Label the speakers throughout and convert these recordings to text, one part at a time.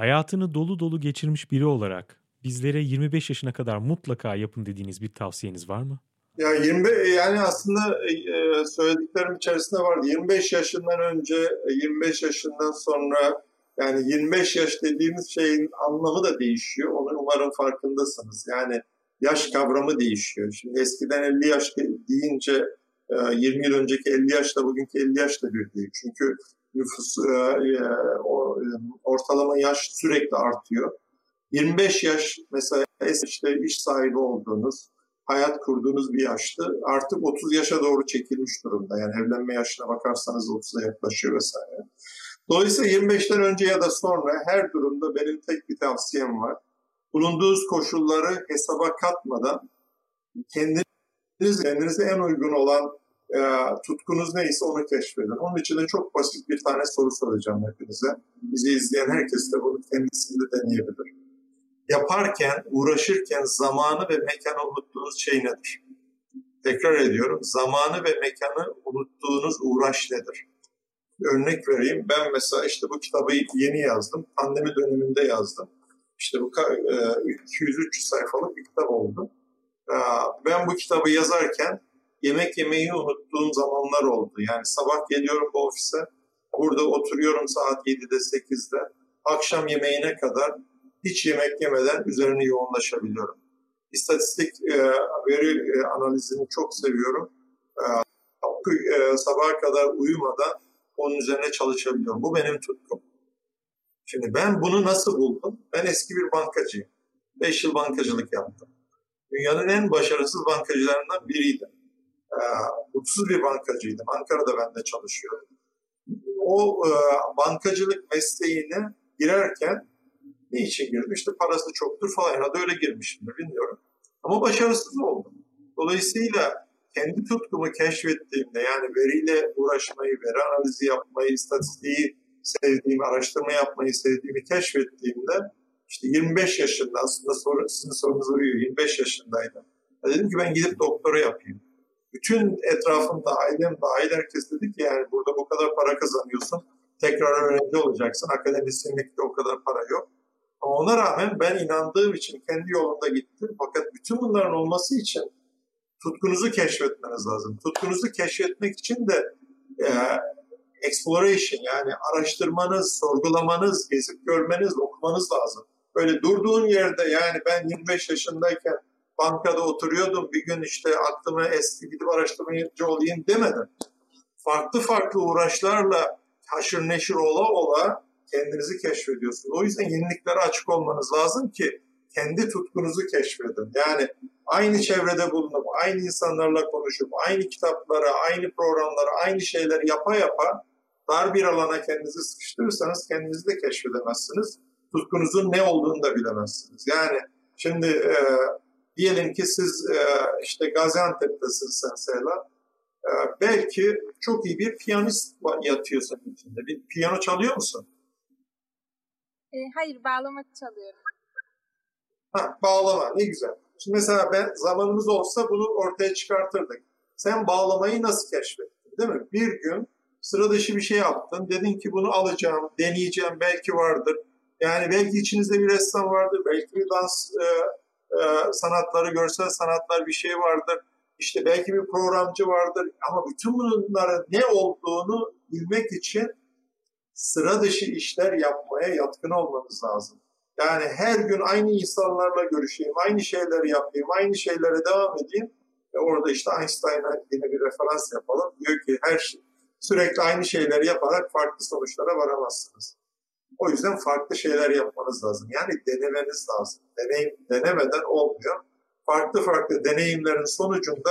Speaker 1: Hayatını dolu dolu geçirmiş biri olarak bizlere 25 yaşına kadar mutlaka yapın dediğiniz bir tavsiyeniz var mı?
Speaker 2: Ya 20 yani aslında e, söylediklerim içerisinde vardı. 25 yaşından önce, 25 yaşından sonra yani 25 yaş dediğimiz şeyin anlamı da değişiyor. Onu umarım farkındasınız. Yani yaş kavramı değişiyor. Şimdi eskiden 50 yaş deyince 20 yıl önceki 50 yaşla bugünkü 50 yaş da bir değil. Çünkü nüfus ortalama yaş sürekli artıyor. 25 yaş mesela işte iş sahibi olduğunuz, hayat kurduğunuz bir yaştı. Artık 30 yaşa doğru çekilmiş durumda. Yani evlenme yaşına bakarsanız 30'a yaklaşıyor vesaire. Dolayısıyla 25'ten önce ya da sonra her durumda benim tek bir tavsiyem var. Bulunduğunuz koşulları hesaba katmadan kendiniz, kendinize en uygun olan e, tutkunuz neyse onu keşfedin. Onun için de çok basit bir tane soru soracağım hepinize. Bizi izleyen herkes de bunu kendisinde deneyebilir yaparken, uğraşırken zamanı ve mekanı unuttuğunuz şey nedir? Tekrar ediyorum, zamanı ve mekanı unuttuğunuz uğraş nedir? Örnek vereyim, ben mesela işte bu kitabı yeni yazdım, pandemi döneminde yazdım. İşte bu 200-300 e, sayfalık bir kitap oldu. E, ben bu kitabı yazarken yemek yemeyi unuttuğum zamanlar oldu. Yani sabah geliyorum bu ofise, burada oturuyorum saat 7'de 8'de, akşam yemeğine kadar hiç yemek yemeden üzerine yoğunlaşabiliyorum. İstatistik e, veri e, analizini çok seviyorum. E, e, sabaha kadar uyumadan onun üzerine çalışabiliyorum. Bu benim tutkum. Şimdi ben bunu nasıl buldum? Ben eski bir bankacıyım. 5 yıl bankacılık yaptım. Dünyanın en başarısız bankacılarından biriydim. E, mutsuz bir bankacıydım. Ankara'da ben de çalışıyordum. O e, bankacılık mesleğine girerken ne için girdim? İşte parası çoktur falan. Herhalde öyle girmişimdir bilmiyorum. Ama başarısız oldum. Dolayısıyla kendi tutkumu keşfettiğimde yani veriyle uğraşmayı, veri analizi yapmayı, istatistiği sevdiğimi, araştırma yapmayı sevdiğimi keşfettiğimde işte 25 yaşında aslında soru, sizin sorunuz uyuyor. 25 yaşındaydım. Ya dedim ki ben gidip doktora yapayım. Bütün etrafımda, ailem dahil herkes dedi ki yani burada bu kadar para kazanıyorsun. Tekrar öğrenci olacaksın. Akademisyenlikte o kadar para yok. Ama ona rağmen ben inandığım için kendi yolumda gittim. Fakat bütün bunların olması için tutkunuzu keşfetmeniz lazım. Tutkunuzu keşfetmek için de e, exploration yani araştırmanız, sorgulamanız, gezip görmeniz, okumanız lazım. Böyle durduğun yerde yani ben 25 yaşındayken bankada oturuyordum bir gün işte aklıma eski gidip araştırmacı olayım demedim. Farklı farklı uğraşlarla haşır neşir ola ola kendinizi keşfediyorsunuz. O yüzden yeniliklere açık olmanız lazım ki kendi tutkunuzu keşfedin. Yani aynı çevrede bulunup, aynı insanlarla konuşup, aynı kitaplara, aynı programlara, aynı şeyleri yapa yapa dar bir alana kendinizi sıkıştırırsanız kendinizi de keşfedemezsiniz. Tutkunuzun ne olduğunu da bilemezsiniz. Yani şimdi e, diyelim ki siz e, işte Gaziantep'tesiniz mesela. E, belki çok iyi bir piyanist yatıyorsun içinde. Bir piyano çalıyor musun?
Speaker 3: E, hayır bağlama çalıyorum.
Speaker 2: Ha, bağlama ne güzel. Şimdi mesela ben zamanımız olsa bunu ortaya çıkartırdık. Sen bağlamayı nasıl keşfettin değil mi? Bir gün sıra dışı bir şey yaptın. Dedin ki bunu alacağım, deneyeceğim, belki vardır. Yani belki içinizde bir ressam vardır, belki bir dans e, e, sanatları, görsel sanatlar bir şey vardır. İşte belki bir programcı vardır. Ama bütün bunların ne olduğunu bilmek için sıra dışı işler yapmaya yatkın olmanız lazım. Yani her gün aynı insanlarla görüşeyim, aynı şeyleri yapayım, aynı şeylere devam edeyim. Ve orada işte Einstein'a yine bir referans yapalım. Diyor ki her şey, sürekli aynı şeyleri yaparak farklı sonuçlara varamazsınız. O yüzden farklı şeyler yapmanız lazım. Yani denemeniz lazım. Deneyim, denemeden olmuyor. Farklı farklı deneyimlerin sonucunda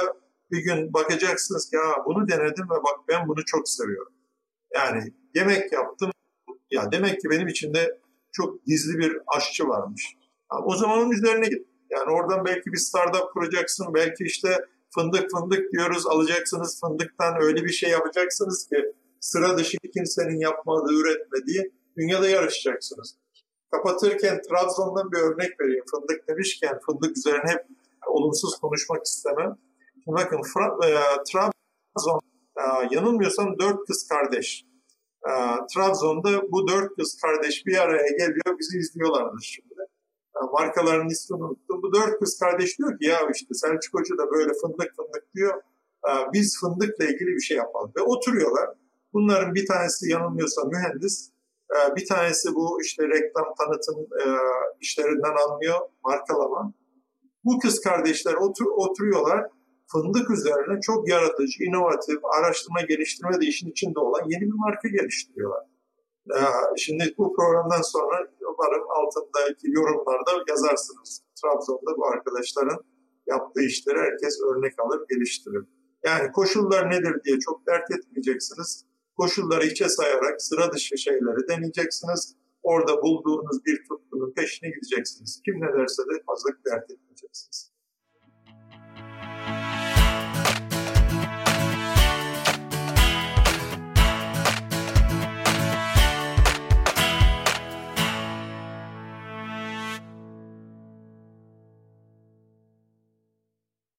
Speaker 2: bir gün bakacaksınız ki ha bunu denedim ve bak ben bunu çok seviyorum. Yani yemek yaptım. Ya demek ki benim içinde çok gizli bir aşçı varmış. Yani o zaman onun üzerine git. Yani oradan belki bir startup kuracaksın. Belki işte fındık fındık diyoruz alacaksınız fındıktan öyle bir şey yapacaksınız ki sıra dışı kimsenin yapmadığı, üretmediği dünyada yarışacaksınız. Kapatırken Trabzon'dan bir örnek vereyim. Fındık demişken fındık üzerine hep olumsuz konuşmak istemem. Bakın e, Trabzon e, yanılmıyorsam dört kız kardeş. E, Trabzon'da bu dört kız kardeş bir araya geliyor, bizi izliyorlardır şimdi. E, markaların ismini unuttum. Bu dört kız kardeş diyor ki ya işte Selçuk Hoca da böyle fındık fındık diyor. E, biz fındıkla ilgili bir şey yapalım. Ve oturuyorlar. Bunların bir tanesi yanılmıyorsa mühendis, bir tanesi bu işte reklam tanıtım e, işlerinden anlıyor, markalama. Bu kız kardeşler otur, oturuyorlar fındık üzerine çok yaratıcı, inovatif, araştırma geliştirme de işin içinde olan yeni bir marka geliştiriyorlar. Ee, şimdi bu programdan sonra umarım altındaki yorumlarda yazarsınız. Trabzon'da bu arkadaşların yaptığı işleri herkes örnek alır, geliştirir. Yani koşullar nedir diye çok dert etmeyeceksiniz. Koşulları içe sayarak sıra dışı şeyleri deneyeceksiniz. Orada bulduğunuz bir tutkunun peşine gideceksiniz. Kim ne derse de fazla dert etmeyeceksiniz.